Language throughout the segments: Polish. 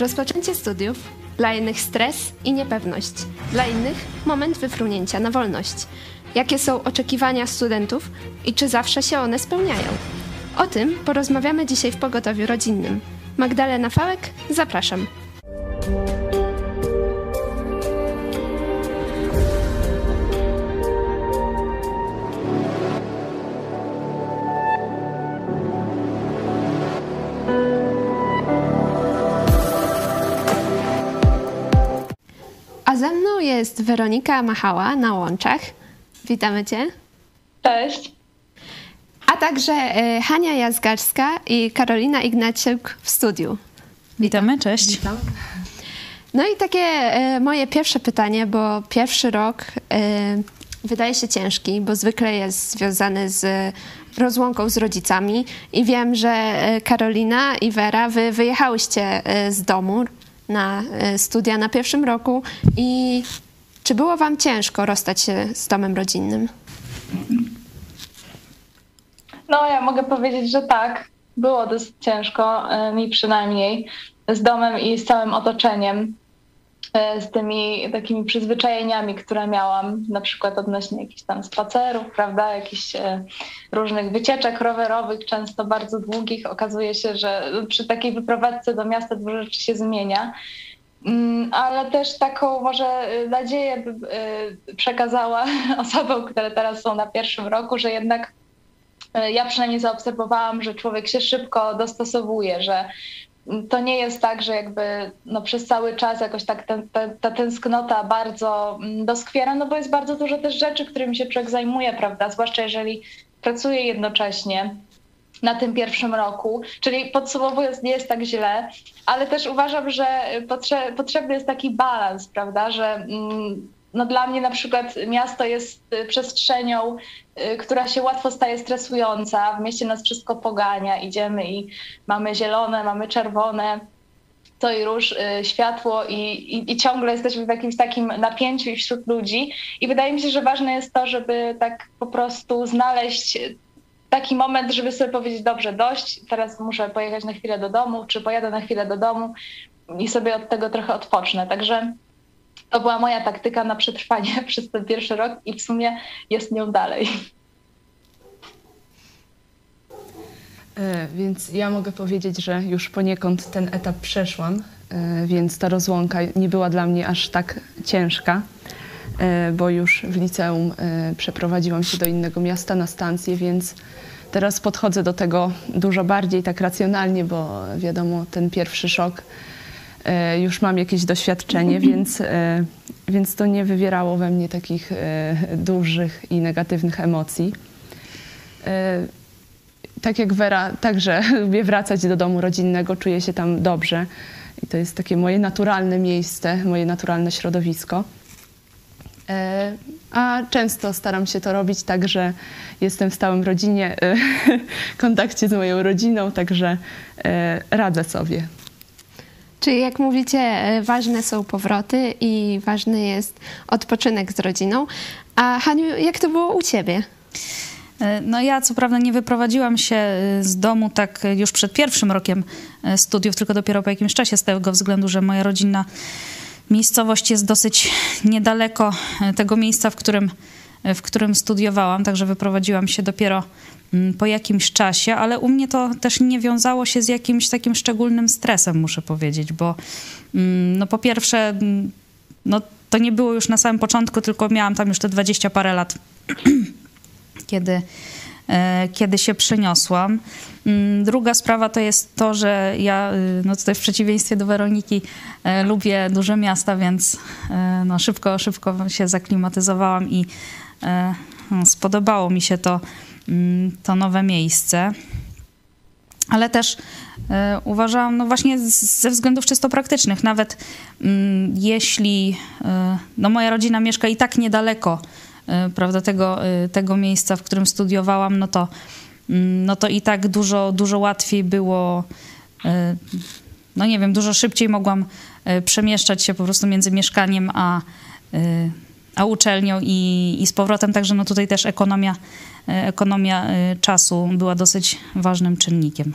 Rozpoczęcie studiów, dla jednych stres i niepewność, dla innych moment wyfrunięcia na wolność. Jakie są oczekiwania studentów i czy zawsze się one spełniają? O tym porozmawiamy dzisiaj w pogotowiu rodzinnym. Magdalena Fałek, zapraszam. Jest Weronika Machała na łączach. Witamy Cię. Cześć. A także e, Hania Jazgarska i Karolina Ignaciuk w studiu. Witamy, cześć. Witam. No i takie e, moje pierwsze pytanie, bo pierwszy rok e, wydaje się ciężki, bo zwykle jest związany z rozłąką z rodzicami i wiem, że Karolina i Wera, wy wyjechałyście z domu na e, studia na pierwszym roku i czy było wam ciężko rozstać się z domem rodzinnym? No, ja mogę powiedzieć, że tak. Było dosyć ciężko, e, mi przynajmniej, z domem i z całym otoczeniem, z tymi takimi przyzwyczajeniami, które miałam, na przykład odnośnie jakichś tam spacerów, prawda, jakichś e, różnych wycieczek rowerowych, często bardzo długich. Okazuje się, że przy takiej wyprowadzce do miasta dużo rzeczy się zmienia. Mm, Ale też taką może nadzieję y, przekazała osobom, które teraz są na pierwszym roku, że jednak ja przynajmniej zaobserwowałam, że człowiek się szybko dostosowuje, że to nie jest tak, że jakby no, przez cały czas jakoś tak ten, ta, ta tęsknota bardzo mm, doskwiera, no bo jest bardzo dużo też rzeczy, którymi się człowiek zajmuje, prawda? Zwłaszcza jeżeli pracuje jednocześnie na tym pierwszym roku. Czyli podsumowując, nie jest tak źle, ale też uważam, że potrze- potrzebny jest taki balans, prawda, że mm, no dla mnie na przykład miasto jest y, przestrzenią, y, która się łatwo staje stresująca. W mieście nas wszystko pogania, idziemy i mamy zielone, mamy czerwone, to i róż, y, światło i, i, i ciągle jesteśmy w jakimś takim napięciu i wśród ludzi. I wydaje mi się, że ważne jest to, żeby tak po prostu znaleźć taki moment, żeby sobie powiedzieć, dobrze, dość, teraz muszę pojechać na chwilę do domu, czy pojadę na chwilę do domu i sobie od tego trochę odpocznę. Także to była moja taktyka na przetrwanie przez ten pierwszy rok i w sumie jest nią dalej. E, Więc ja mogę powiedzieć, że już poniekąd ten etap przeszłam, e, więc ta rozłąka nie była dla mnie aż tak ciężka, e, bo już w liceum przeprowadziłam się do innego miasta na stację, więc teraz podchodzę do tego dużo bardziej tak racjonalnie, bo wiadomo, ten pierwszy szok już mam jakieś doświadczenie, więc, e, więc to nie wywierało we mnie takich e, dużych i negatywnych emocji. E, tak jak Wera, także lubię wracać do domu rodzinnego, czuję się tam dobrze. I to jest takie moje naturalne miejsce, moje naturalne środowisko. E, A często staram się to robić tak, że jestem w stałym rodzinie, e, kontakcie z moją rodziną, także e, radzę sobie. Czyli jak mówicie, e, ważne są powroty i ważny jest odpoczynek z rodziną. A Haniu, jak to było u ciebie? E, No ja co prawda nie wyprowadziłam się e, z domu tak już przed pierwszym rokiem studiów, tylko dopiero po jakimś czasie z tego względu, że moja rodzinna miejscowość jest dosyć niedaleko tego miejsca, w którym, w którym studiowałam, także wyprowadziłam się dopiero mm, po jakimś czasie, ale u mnie to też nie wiązało się z jakimś takim szczególnym stresem, muszę powiedzieć, bo mm, no po pierwsze, mm, no to nie było już na samym początku, tylko miałam tam już te 20 parę lat kiedy, e, kiedy się przeniosłam. Druga sprawa to jest to, że ja y, no tutaj w przeciwieństwie do Weroniki e, lubię duże miasta, więc e, no szybko, szybko się zaklimatyzowałam i e, spodobało mi się to, mm, to nowe miejsce. Ale też e, uważałam, no właśnie ze względów czysto praktycznych, nawet mm, jeśli e, no moja rodzina mieszka i tak niedaleko e, prawda, tego, e, tego miejsca, w którym studiowałam, no to, mm, no to i tak dużo, dużo łatwiej było, e, no nie wiem, dużo szybciej mogłam e, przemieszczać się po prostu między mieszkaniem a, e, a uczelnią i, i z powrotem, także no tutaj też ekonomia, e, ekonomia e, czasu była dosyć ważnym czynnikiem.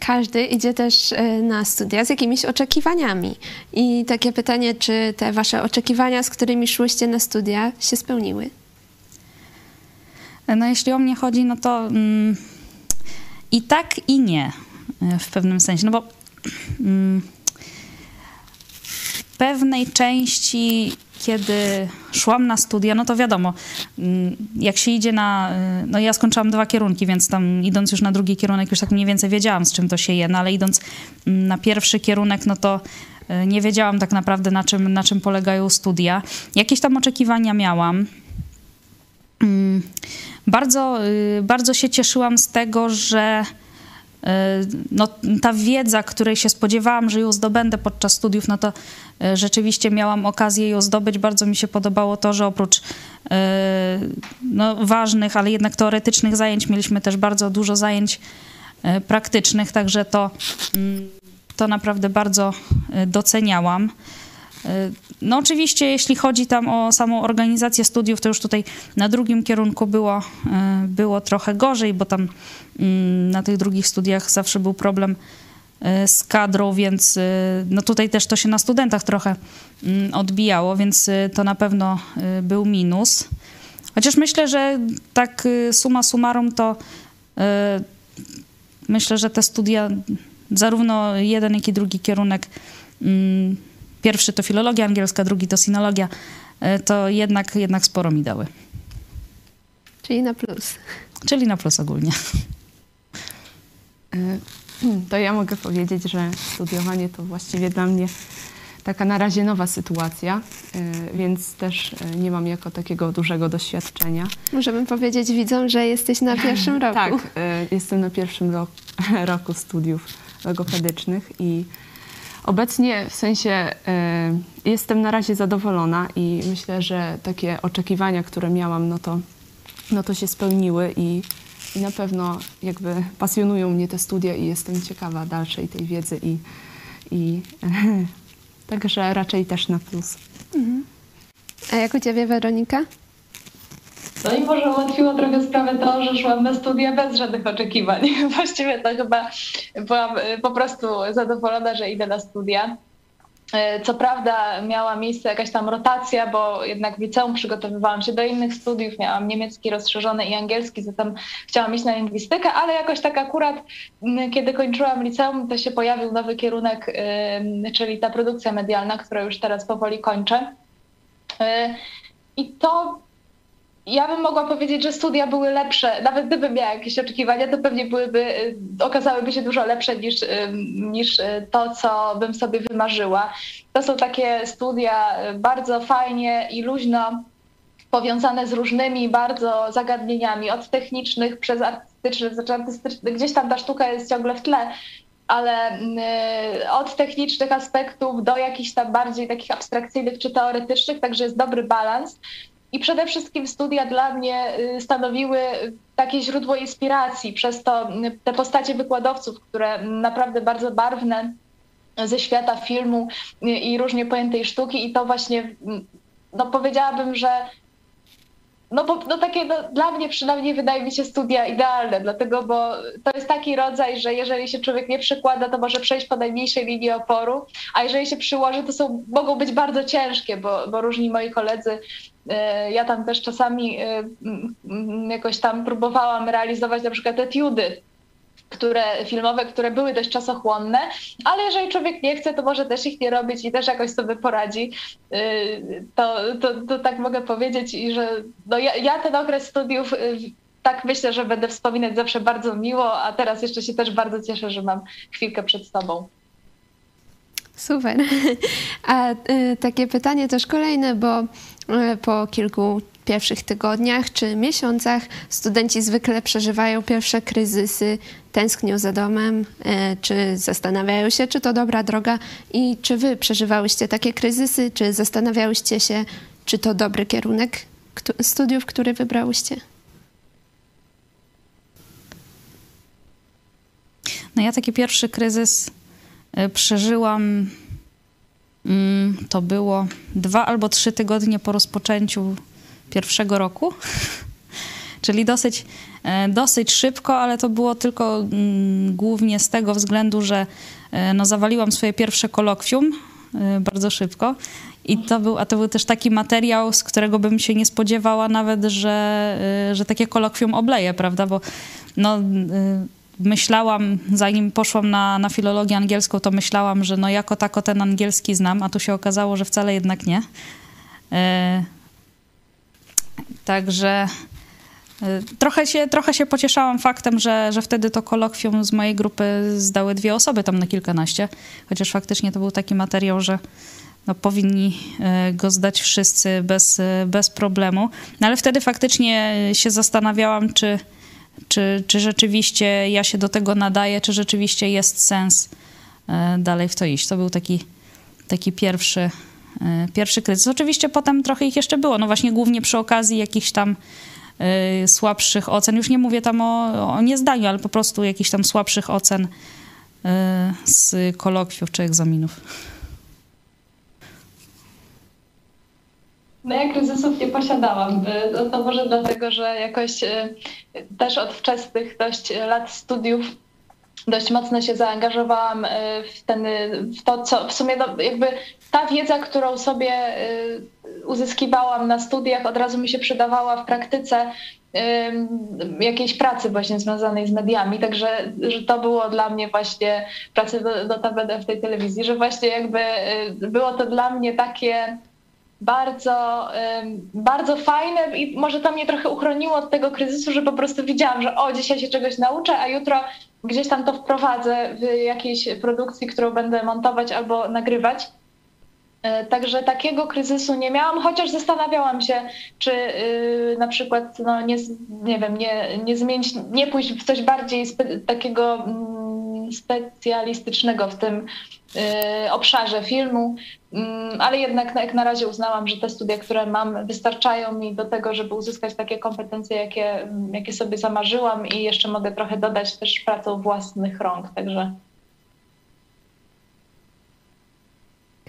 każdy idzie też e, na studia z jakimiś oczekiwaniami. I takie pytanie, czy te wasze oczekiwania, z którymi szłyście na studia, się spełniły? No jeśli o mnie chodzi, no to mm, i tak, i nie w pewnym sensie, no bo mm, pewnej części, kiedy szłam na studia, no to wiadomo, mm, jak się idzie na, e, no ja skończyłam dwa kierunki, więc tam idąc już na drugi kierunek już tak mniej więcej wiedziałam, z czym to się je, no ale idąc mm, na pierwszy kierunek, no to e, nie wiedziałam tak naprawdę, na czym, na czym polegają studia. Jakieś tam oczekiwania miałam. Mm, bardzo, y, bardzo się cieszyłam z tego, że y, no, ta wiedza, której się spodziewałam, że ją zdobędę podczas studiów, no to y, rzeczywiście miałam okazję ją zdobyć. Bardzo mi się podobało to, że oprócz no, ważnych, ale jednak teoretycznych zajęć mieliśmy też bardzo dużo zajęć praktycznych, także to, mm, to naprawdę bardzo doceniałam. No oczywiście, jeśli chodzi tam o samą organizację studiów, to już tutaj na drugim kierunku było, e, było trochę gorzej, bo tam mm, na tych drugich studiach zawsze był problem e, z kadrą, więc e, no tutaj też to się na studentach trochę mm, odbijało, więc to na pewno był minus. Chociaż myślę, że tak suma summarum to myślę, że te studia, zarówno jeden, jak i drugi kierunek mm, pierwszy to filologia angielska, drugi to sinologia, e, to jednak, jednak sporo mi dały. Czyli na plus. Czyli na plus ogólnie. E, to ja mogę powiedzieć, że studiowanie to właściwie dla mnie taka na razie nowa sytuacja, e, więc też nie mam jako takiego dużego doświadczenia. Możemy powiedzieć widzom, że jesteś na pierwszym roku. tak, jestem na pierwszym roku, roku studiów logopedycznych i Obecnie w sensie y, jestem na razie zadowolona i myślę, że takie oczekiwania, które miałam, no to, no to się spełniły i, i na pewno jakby pasjonują mnie te studia i jestem ciekawa dalszej tej wiedzy i, i także raczej też na plus. Mhm. A jak u Ciebie Weronika? No i może ułatwiło trochę sprawę to, że szłam na studia bez żadnych oczekiwań. Właściwie to chyba byłam y, po prostu zadowolona, że idę na studia. Y, co prawda miała miejsce jakaś tam rotacja, bo jednak w liceum przygotowywałam się do innych studiów, miałam niemiecki rozszerzony i angielski, zatem chciałam iść na lingwistykę, ale jakoś tak akurat, y, kiedy kończyłam liceum, to się pojawił nowy kierunek, czyli ta produkcja medialna, którą już teraz powoli kończę. I to ja bym mogła powiedzieć, że studia były lepsze. Nawet gdybym miała jakieś oczekiwania, to pewnie byłyby, y, okazałyby się dużo lepsze niż, y, niż y, to, co bym sobie wymarzyła. To są takie studia bardzo fajnie i luźno powiązane z różnymi bardzo zagadnieniami, od technicznych przez artystyczne, znaczy artystyczne, gdzieś tam ta sztuka jest ciągle w tle, ale od technicznych aspektów do jakichś tam bardziej takich abstrakcyjnych czy teoretycznych, także jest dobry balans. I przede wszystkim studia dla mnie y, stanowiły takie źródło inspiracji, przez to y, te postacie wykładowców, które naprawdę bardzo barwne ze świata filmu y, i różnie pojętej sztuki. I to właśnie, no powiedziałabym, że no bo no takie no, dla mnie przynajmniej wydaje mi się studia idealne, dlatego bo to jest taki rodzaj, że jeżeli się człowiek nie przykłada, to może przejść po najmniejszej linii oporu, a jeżeli się przyłoży, to są, mogą być bardzo ciężkie, bo, bo różni moi koledzy ja tam też czasami e, jakoś tam próbowałam realizować na przykład etiudy, które, filmowe, które były dość czasochłonne, ale jeżeli człowiek nie chce, to może też ich nie robić i też jakoś sobie poradzi. E, to, to, to tak mogę powiedzieć i że no ja, ja ten okres studiów tak myślę, że będę wspominać zawsze bardzo miło, a teraz jeszcze się też bardzo cieszę, że mam chwilkę przed sobą. Super. A y, takie pytanie też kolejne, bo y, po kilku pierwszych tygodniach czy miesiącach studenci zwykle przeżywają pierwsze kryzysy, tęsknią za domem, y, czy zastanawiają się, czy to dobra droga i czy wy przeżywałyście takie kryzysy, czy zastanawiałyście się, czy to dobry kierunek studiów, który wybrałyście? No ja taki pierwszy kryzys przeżyłam, mm, to było dwa albo trzy tygodnie po rozpoczęciu pierwszego roku. czyli dosyć, e, dosyć szybko, ale to było tylko mm, głównie z tego względu, że e, no, zawaliłam swoje pierwsze kolokwium e, bardzo szybko. I to był, a to był też taki materiał, z którego bym się nie spodziewała nawet, że, że takie kolokwium obleję, prawda? Bo no, myślałam, zanim poszłam na, na filologię angielską, to myślałam, że no jako tako ten angielski znam, a tu się okazało, że wcale jednak nie. Także y, trochę się, trochę się pocieszałam faktem, że, że wtedy to kolokwium z mojej grupy zdały dwie osoby tam na kilkanaście, chociaż faktycznie to był taki materiał, że no, powinni y, go zdać wszyscy bez, y, bez problemu. No, ale wtedy faktycznie się zastanawiałam, czy, czy, czy rzeczywiście ja się do tego nadaję, czy rzeczywiście jest sens dalej w to iść. To był taki, taki pierwszy, E, pierwszy kryzys. Oczywiście potem trochę ich jeszcze było, no właśnie głównie przy okazji jakichś tam y, słabszych ocen. Już nie mówię tam o, o niezdaniu, ale po prostu jakichś tam słabszych ocen z kolokwiów czy egzaminów. No ja kryzysów nie posiadałam. To, to może dlatego, że jakoś też od wczesnych dość lat studiów dość mocno się zaangażowałam w, ten, w to, co w sumie no, jakby ta wiedza, którą sobie y, uzyskiwałam na studiach, od razu mi się przydawała w praktyce jakiejś pracy właśnie związanej z mediami, także że to było dla mnie właśnie pracy do, do w tej telewizji, że właśnie jakby y, było to dla mnie takie bardzo, bardzo fajne i może to mnie trochę uchroniło od tego kryzysu, że po prostu widziałam, że o, dzisiaj się czegoś nauczę, a jutro gdzieś tam to wprowadzę w jakiejś produkcji, którą będę montować albo nagrywać. E, także takiego kryzysu nie miałam, chociaż zastanawiałam się, czy yy, na przykład, no nie, nie wiem, nie, nie zmienić, nie pójść w coś bardziej spe, takiego mm, specjalistycznego w tym obszarze filmu, yy, ale jednak jak na razie uznałam, że te studia, które mam, wystarczają mi do tego, żeby uzyskać takie kompetencje, jakie, jakie sobie zamarzyłam i jeszcze mogę trochę dodać też pracą własnych rąk, także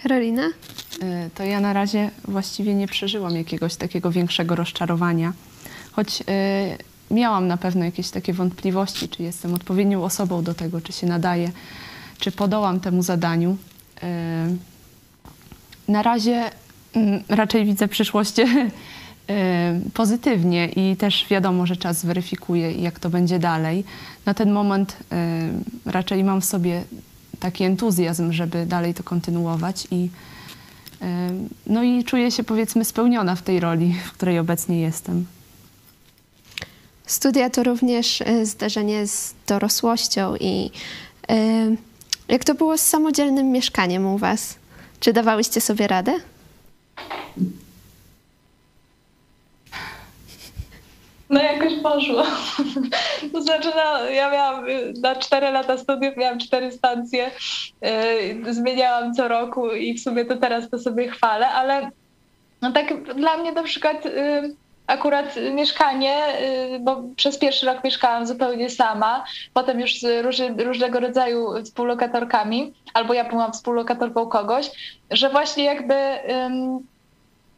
Karolina? E, to ja na razie właściwie nie przeżyłam jakiegoś takiego większego rozczarowania, choć e, miałam na pewno jakieś takie wątpliwości, czy jestem odpowiednią osobą do tego, czy się nadaję, czy podołam temu zadaniu. E, na razie mm, raczej widzę przyszłość pozytywnie i też wiadomo, że czas zweryfikuje, jak to będzie dalej. Na ten moment raczej mam w sobie taki entuzjazm, żeby dalej to kontynuować i no i czuję się powiedzmy spełniona w tej roli, w której obecnie jestem. Studia to również e, zdarzenie z dorosłością i jak to było z samodzielnym mieszkaniem u was? Czy dawałyście sobie radę? No jakoś poszło. To znaczy, no, ja miałam na cztery lata studiów, miałam cztery stacje, yy, zmieniałam co roku i w sumie to teraz to sobie chwalę, ale no tak dla mnie na przykład yy, akurat mieszkanie, yy, bo przez pierwszy rok mieszkałam zupełnie sama, potem już z różnego rodzaju współlokatorkami, albo ja byłam współlokatorką kogoś, że właśnie jakby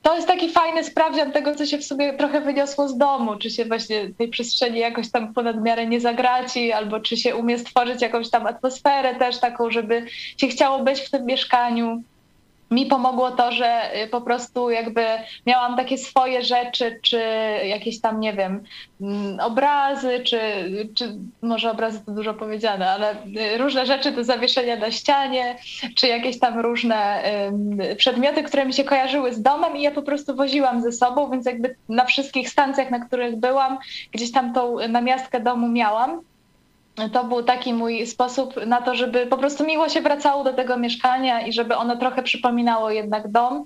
to jest taki fajny sprawdzian tego, co się w sobie trochę wyniosło z domu, czy się właśnie tej przestrzeni jakoś tam ponad miarę nie zagraci, albo czy się umie stworzyć jakąś tam atmosferę też taką, żeby się chciało być w tym mieszkaniu mi pomogło to, że y, po prostu jakby miałam takie swoje rzeczy, czy jakieś tam, nie wiem, mm, obrazy, czy, czy może obrazy to dużo powiedziane, ale y, różne rzeczy do zawieszenia na ścianie, czy jakieś tam różne przedmioty, które mi się kojarzyły z domem i ja po prostu woziłam ze sobą, więc jakby na wszystkich stacjach, na których byłam, gdzieś tam tą namiastkę domu miałam to był taki mój sposób na to, żeby po prostu miło się wracało do tego mieszkania i żeby ono trochę przypominało jednak dom.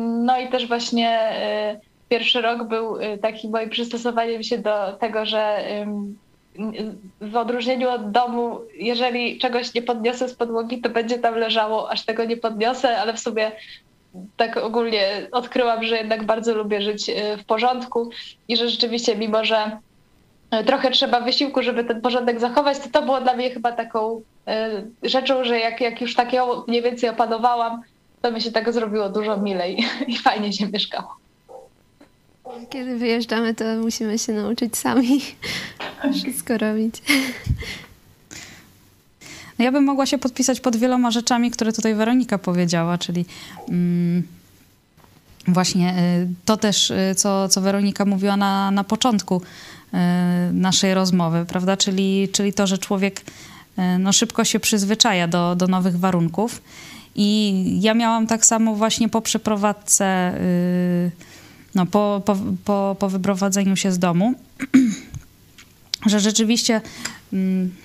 No i też właśnie y, pierwszy rok był y, taki moim przystosowaniem się do tego, że w odróżnieniu od domu, jeżeli czegoś nie podniosę z podłogi, to będzie tam leżało, aż tego nie podniosę, ale w sobie tak ogólnie odkryłam, że jednak bardzo lubię żyć y, w porządku i że rzeczywiście, mimo że trochę trzeba wysiłku, żeby ten porządek zachować, to to było dla mnie chyba taką e, rzeczą, że jak, jak już tak ją mniej więcej opanowałam, to mi się tego zrobiło dużo milej i fajnie się mieszkało. Kiedy wyjeżdżamy, to musimy się nauczyć sami wszystko robić. No ja bym mogła się podpisać pod wieloma rzeczami, które tutaj Weronika powiedziała, czyli mm, właśnie y, to też, y, co, co Weronika mówiła na, na początku y, naszej rozmowy, prawda? Czyli, czyli to, że człowiek y, no, szybko się przyzwyczaja do, do nowych warunków. I ja miałam tak samo właśnie po przeprowadzce, y, no, po, po, po, po wyprowadzeniu się z domu, że rzeczywiście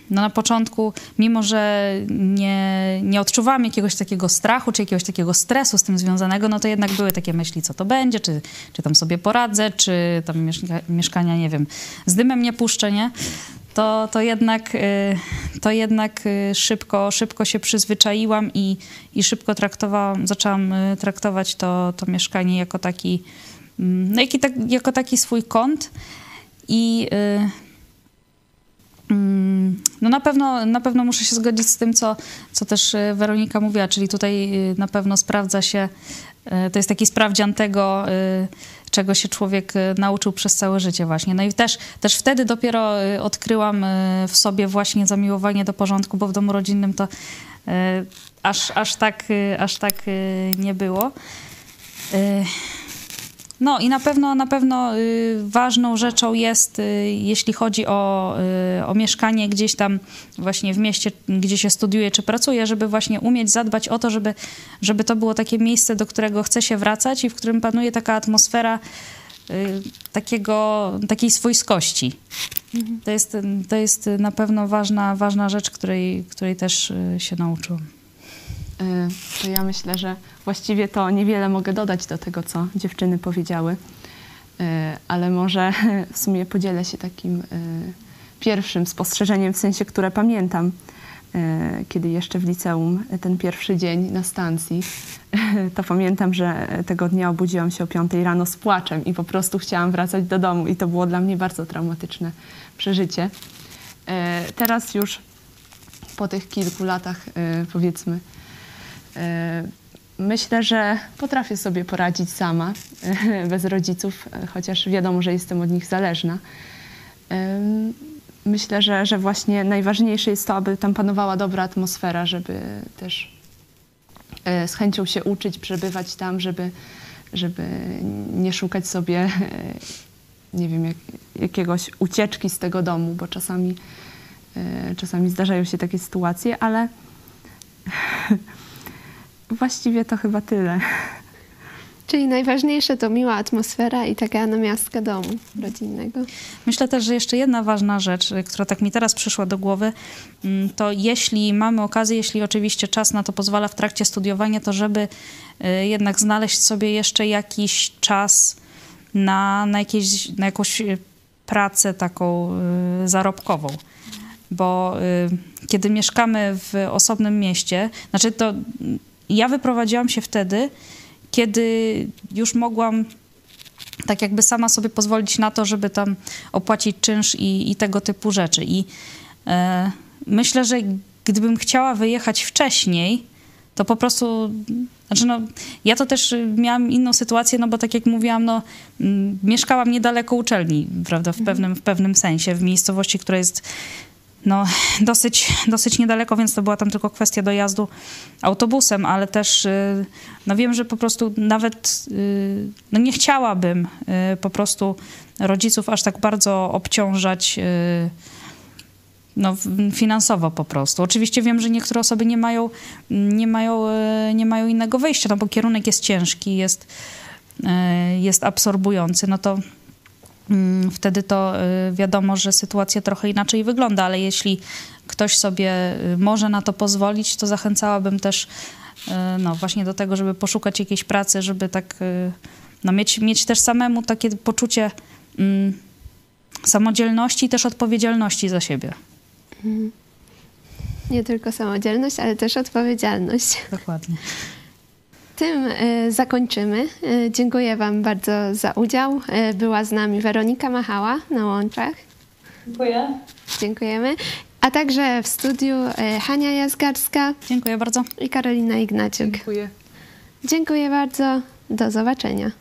no na początku, mimo że nie, nie odczuwałam jakiegoś takiego strachu, czy jakiegoś takiego stresu z tym związanego, no to jednak były takie myśli, co to będzie, czy, czy tam sobie poradzę, czy tam mieszka, mieszkania, nie wiem, z dymem nie puszczę, nie? To, to jednak, y, to jednak y, szybko, szybko się przyzwyczaiłam i, i szybko traktowałam, zaczęłam y, traktować to, to mieszkanie jako taki, mm, no, tak, jako taki swój kąt i Mm, no na pewno, na pewno muszę się zgodzić z tym, co, co też e, Weronika mówiła, czyli tutaj e, na pewno sprawdza się, e, to jest taki sprawdzian tego, czego się człowiek nauczył przez całe życie właśnie. No i też, też wtedy dopiero odkryłam w sobie właśnie zamiłowanie do porządku, bo w domu rodzinnym to aż, aż, tak, aż tak nie było. No i na pewno, na pewno y, ważną rzeczą jest, y, jeśli chodzi o, y, o mieszkanie gdzieś tam właśnie w mieście, gdzie się studiuje czy pracuje, żeby właśnie umieć zadbać o to, żeby, żeby to było takie miejsce, do którego chce się wracać i w którym panuje taka atmosfera takiego, takiej swojskości. Mhm. To, jest, to jest na pewno ważna, ważna rzecz, której, której też się nauczyłam. To ja myślę, że właściwie to niewiele mogę dodać do tego, co dziewczyny powiedziały, e, ale może w sumie podzielę się takim e, pierwszym spostrzeżeniem, w sensie, które pamiętam, kiedy jeszcze w liceum, ten pierwszy dzień na stacji, to pamiętam, że tego dnia obudziłam się o 5 rano z płaczem i po prostu chciałam wracać do domu i to było dla mnie bardzo traumatyczne przeżycie. Teraz już po tych kilku latach, powiedzmy, Myślę, że potrafię sobie poradzić sama, bez rodziców, chociaż wiadomo, że jestem od nich zależna. Myślę, że, że właśnie najważniejsze jest to, aby tam panowała dobra atmosfera, żeby też e, z chęcią się uczyć, przebywać tam, żeby, żeby nie szukać sobie, e, nie wiem, jak, jakiegoś ucieczki z tego domu, bo czasami, e, czasami zdarzają się takie sytuacje, ale Właściwie to chyba tyle. Czyli najważniejsze to miła atmosfera i taka namiastka domu rodzinnego. Myślę też, że jeszcze jedna ważna rzecz, która tak mi teraz przyszła do głowy, mm, to jeśli mamy okazję, jeśli oczywiście czas na to pozwala w trakcie studiowania, to żeby y, jednak znaleźć sobie jeszcze jakiś czas na, na, jakieś, na jakąś y, pracę taką y, zarobkową. Bo kiedy mieszkamy w osobnym mieście, znaczy to ja wyprowadziłam się wtedy, kiedy już mogłam tak jakby sama sobie pozwolić na to, żeby tam opłacić czynsz i, i tego typu rzeczy. I e, myślę, że gdybym chciała wyjechać wcześniej, to po prostu, znaczy no, ja to też miałam inną sytuację, no bo tak jak mówiłam, no, mieszkałam niedaleko uczelni, prawda, w pewnym, w pewnym sensie, w miejscowości, która jest no, dosyć, dosyć niedaleko, więc to była tam tylko kwestia dojazdu autobusem, ale też y, no wiem, że po prostu nawet y, no nie chciałabym y, po prostu rodziców aż tak bardzo obciążać no, finansowo po prostu. Oczywiście wiem, że niektóre osoby nie mają, nie mają, nie mają innego wyjścia, no bo kierunek jest ciężki, jest, jest absorbujący, no to wtedy to y, wiadomo, że sytuacja trochę inaczej wygląda, ale jeśli ktoś sobie y, może na to pozwolić, to zachęcałabym też y, no, właśnie do tego, żeby poszukać jakiejś pracy, żeby tak no, mieć, mieć też samemu takie poczucie mm, samodzielności i też odpowiedzialności za siebie. Mhm. Nie tylko samodzielność, ale też odpowiedzialność. Dokładnie tym e, zakończymy. E, dziękuję Wam bardzo za udział. E, była z nami Weronika Machała na łączach. Dziękuję. Dziękujemy. A także w studiu Hania Jazgarska. Dziękuję bardzo. I Karolina Ignaciuk. Dziękuję. Dziękuję bardzo. Do zobaczenia.